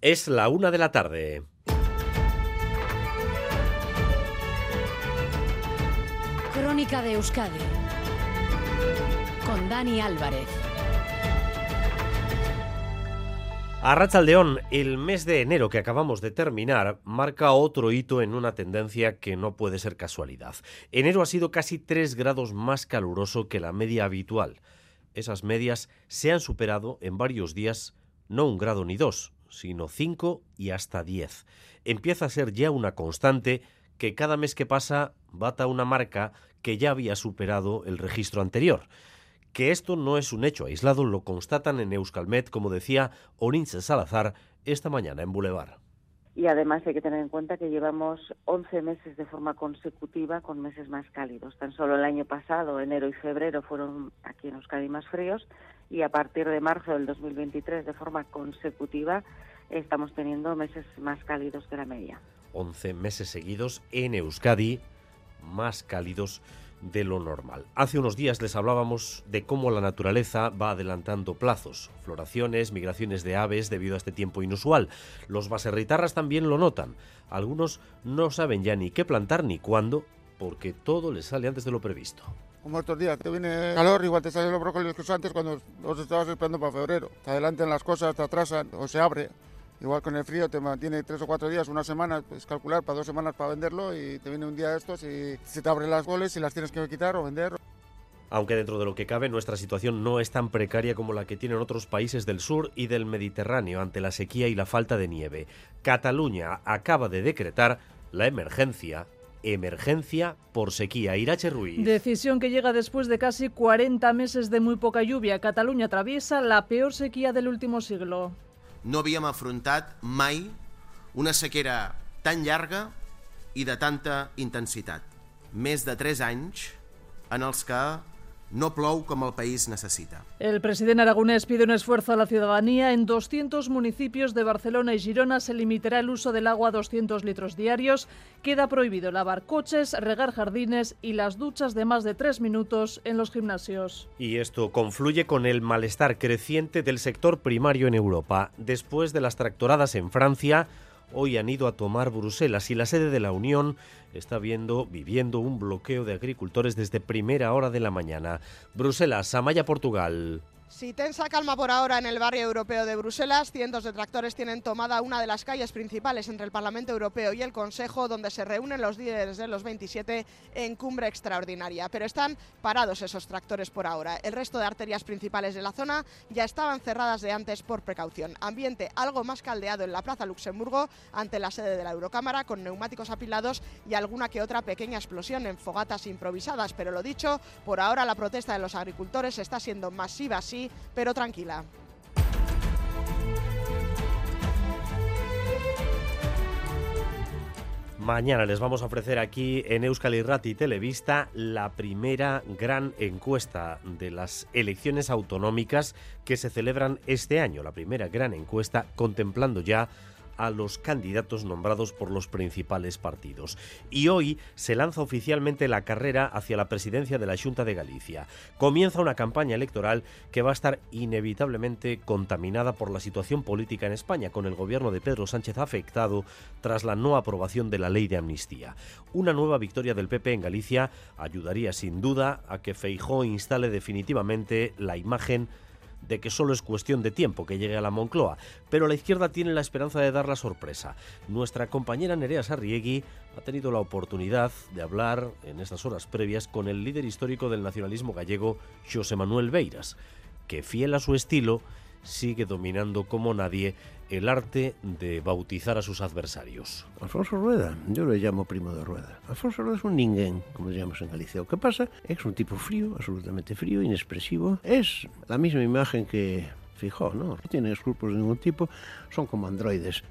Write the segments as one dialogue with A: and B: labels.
A: Es la una de la tarde.
B: Crónica de Euskadi con Dani Álvarez.
A: A León, el mes de enero que acabamos de terminar marca otro hito en una tendencia que no puede ser casualidad. Enero ha sido casi 3 grados más caluroso que la media habitual. Esas medias se han superado en varios días, no un grado ni dos, sino 5 y hasta 10. Empieza a ser ya una constante que cada mes que pasa bata una marca que ya había superado el registro anterior. Que esto no es un hecho aislado lo constatan en Euskalmet, como decía Orinche Salazar esta mañana en Boulevard.
C: Y además hay que tener en cuenta que llevamos 11 meses de forma consecutiva con meses más cálidos. Tan solo el año pasado, enero y febrero, fueron aquí en Euskadi más fríos y a partir de marzo del 2023, de forma consecutiva, estamos teniendo meses más cálidos que la media.
A: 11 meses seguidos en Euskadi más cálidos de lo normal. Hace unos días les hablábamos de cómo la naturaleza va adelantando plazos, floraciones, migraciones de aves debido a este tiempo inusual. Los baserritarras también lo notan. Algunos no saben ya ni qué plantar ni cuándo, porque todo les sale antes de lo previsto.
D: Como estos días, te viene calor, igual te salen los brócolis que antes cuando los estabas esperando para febrero. Te adelantan las cosas, te atrasan o se abre. Igual con el frío te mantiene tres o cuatro días, una semana, pues calcular para dos semanas para venderlo y te viene un día de estos y se te abren las goles y las tienes que quitar o vender.
A: Aunque dentro de lo que cabe nuestra situación no es tan precaria como la que tienen otros países del sur y del Mediterráneo ante la sequía y la falta de nieve. Cataluña acaba de decretar la emergencia emergencia por sequía. Irache Ruiz.
E: Decisión que llega después de casi 40 meses de muy poca lluvia. Cataluña atraviesa la peor sequía del último siglo.
F: no havíem afrontat mai una sequera tan llarga i de tanta intensitat. Més de 3 anys en els que no plou como el país necesita.
E: El presidente aragonés pide un esfuerzo a la ciudadanía. En 200 municipios de Barcelona y Girona se limitará el uso del agua a 200 litros diarios. Queda prohibido lavar coches, regar jardines y las duchas de más de tres minutos en los gimnasios.
A: Y esto confluye con el malestar creciente del sector primario en Europa. Después de las tractoradas en Francia, hoy han ido a tomar Bruselas y la sede de la Unión está viendo, viviendo un bloqueo de agricultores desde primera hora de la mañana. Bruselas, Amaya, Portugal.
G: Si tensa calma por ahora en el barrio europeo de Bruselas, cientos de tractores tienen tomada una de las calles principales entre el Parlamento Europeo y el Consejo, donde se reúnen los líderes de los 27 en cumbre extraordinaria. Pero están parados esos tractores por ahora. El resto de arterias principales de la zona ya estaban cerradas de antes por precaución. Ambiente algo más caldeado en la Plaza Luxemburgo, ante la sede de la Eurocámara, con neumáticos apilados y alguna que otra pequeña explosión en fogatas improvisadas. Pero lo dicho, por ahora la protesta de los agricultores está siendo masiva, pero tranquila.
A: Mañana les vamos a ofrecer aquí en Euskal Irrati Televista la primera gran encuesta de las elecciones autonómicas que se celebran este año, la primera gran encuesta contemplando ya a los candidatos nombrados por los principales partidos. Y hoy se lanza oficialmente la carrera hacia la presidencia de la Junta de Galicia. Comienza una campaña electoral que va a estar inevitablemente contaminada por la situación política en España, con el gobierno de Pedro Sánchez afectado tras la no aprobación de la ley de amnistía. Una nueva victoria del PP en Galicia ayudaría sin duda a que Feijó instale definitivamente la imagen de que solo es cuestión de tiempo que llegue a la Moncloa, pero la izquierda tiene la esperanza de dar la sorpresa. Nuestra compañera Nerea Sarriegui ha tenido la oportunidad de hablar en estas horas previas con el líder histórico del nacionalismo gallego, José Manuel Beiras, que fiel a su estilo sigue dominando como nadie el arte de bautizar a sus adversarios.
H: Alfonso Rueda, yo le llamo primo de Rueda. Alfonso Rueda es un ninguén, como llamamos en Galicia. ¿Qué pasa? Es un tipo frío, absolutamente frío, inexpresivo. Es la misma imagen que Fijó, ¿no? No tiene escrúpulos de ningún tipo, son como androides.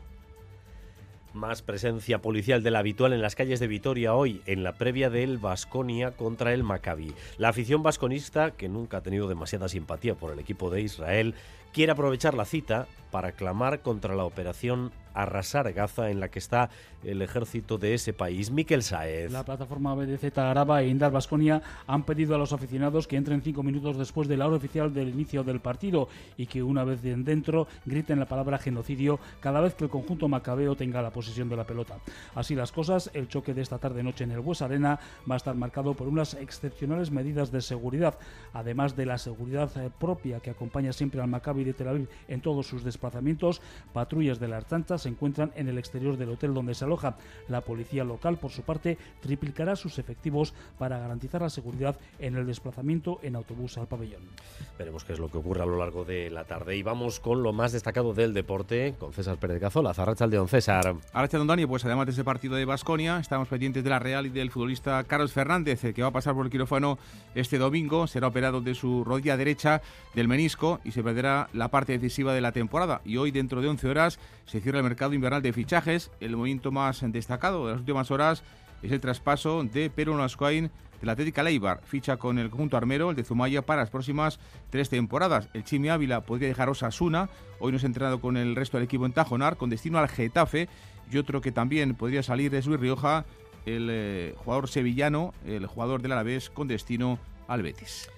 A: Más presencia policial de la habitual en las calles de Vitoria hoy, en la previa del Vasconia contra el Maccabi. La afición vasconista, que nunca ha tenido demasiada simpatía por el equipo de Israel, quiere aprovechar la cita para clamar contra la operación arrasar Gaza en la que está el ejército de ese país. Miquel Saez.
I: La plataforma BDZ Araba e Indar Basconia han pedido a los aficionados que entren cinco minutos después de la hora oficial del inicio del partido y que una vez dentro griten la palabra genocidio cada vez que el conjunto macabeo tenga la posesión de la pelota. Así las cosas, el choque de esta tarde noche en el Bues Arena va a estar marcado por unas excepcionales medidas de seguridad, además de la seguridad eh, propia que acompaña siempre al Maccabi de Tel Aviv en todos sus desplazamientos. Patrullas de la Archancha se encuentran en el exterior del hotel donde se aloja. La policía local, por su parte, triplicará sus efectivos para garantizar la seguridad en el desplazamiento en autobús al pabellón.
A: Veremos qué es lo que ocurre a lo largo de la tarde. Y vamos con lo más destacado del deporte, con César Pérez Cazola. Zarracha Don César.
J: Arracha Don Dani, pues además de ese partido de Basconia, estamos pendientes de la Real y del futbolista Carlos Fernández, que va a pasar por el quirófano este domingo. Será operado de su rodilla derecha del menisco y se perderá la parte decisiva de la temporada. Y hoy, dentro de 11 horas, se cierra el mercado invernal de fichajes. El movimiento más destacado de las últimas horas es el traspaso de Nascoain de la Atlética Leibar. Ficha con el conjunto armero, el de Zumaya, para las próximas tres temporadas. El Chimi Ávila podría dejar Osasuna. Hoy no se ha entrenado con el resto del equipo en Tajonar, con destino al Getafe. Y otro que también podría salir es Luis Rioja, el eh, jugador sevillano, el jugador del Alavés, con destino al Betis.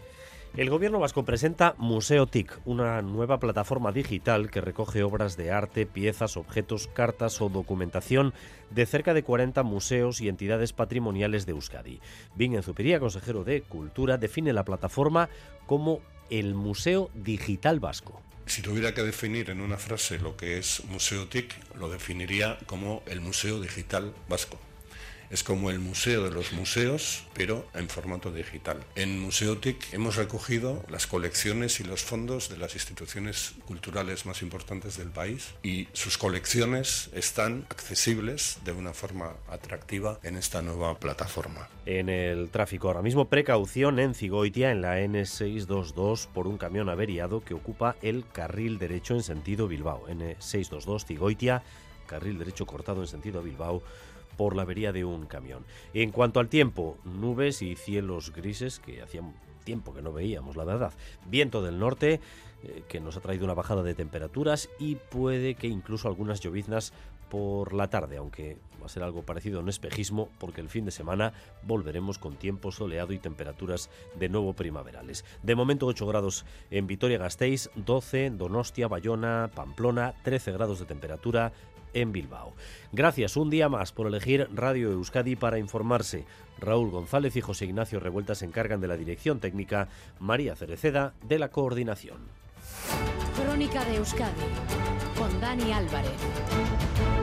A: El gobierno vasco presenta Museo TIC, una nueva plataforma digital que recoge obras de arte, piezas, objetos, cartas o documentación de cerca de 40 museos y entidades patrimoniales de Euskadi. Bingen Zupiría, consejero de Cultura, define la plataforma como el Museo Digital Vasco.
K: Si tuviera que definir en una frase lo que es Museo TIC, lo definiría como el Museo Digital Vasco. Es como el museo de los museos, pero en formato digital. En Museotic hemos recogido las colecciones y los fondos de las instituciones culturales más importantes del país y sus colecciones están accesibles de una forma atractiva en esta nueva plataforma.
A: En el tráfico ahora mismo, precaución en Cigoitia, en la N622, por un camión averiado que ocupa el carril derecho en sentido Bilbao. N622 Cigoitia, carril derecho cortado en sentido Bilbao por la avería de un camión. En cuanto al tiempo, nubes y cielos grises que hacía tiempo que no veíamos, la verdad. Viento del norte eh, que nos ha traído una bajada de temperaturas y puede que incluso algunas lloviznas por la tarde, aunque va a ser algo parecido a un espejismo porque el fin de semana volveremos con tiempo soleado y temperaturas de nuevo primaverales. De momento 8 grados en Vitoria-Gasteiz, 12 Donostia, Bayona, Pamplona, 13 grados de temperatura, en Bilbao. Gracias un día más por elegir Radio Euskadi para informarse. Raúl González y José Ignacio Revuelta se encargan de la dirección técnica, María Cereceda de la coordinación.
B: Crónica de Euskadi con Dani Álvarez.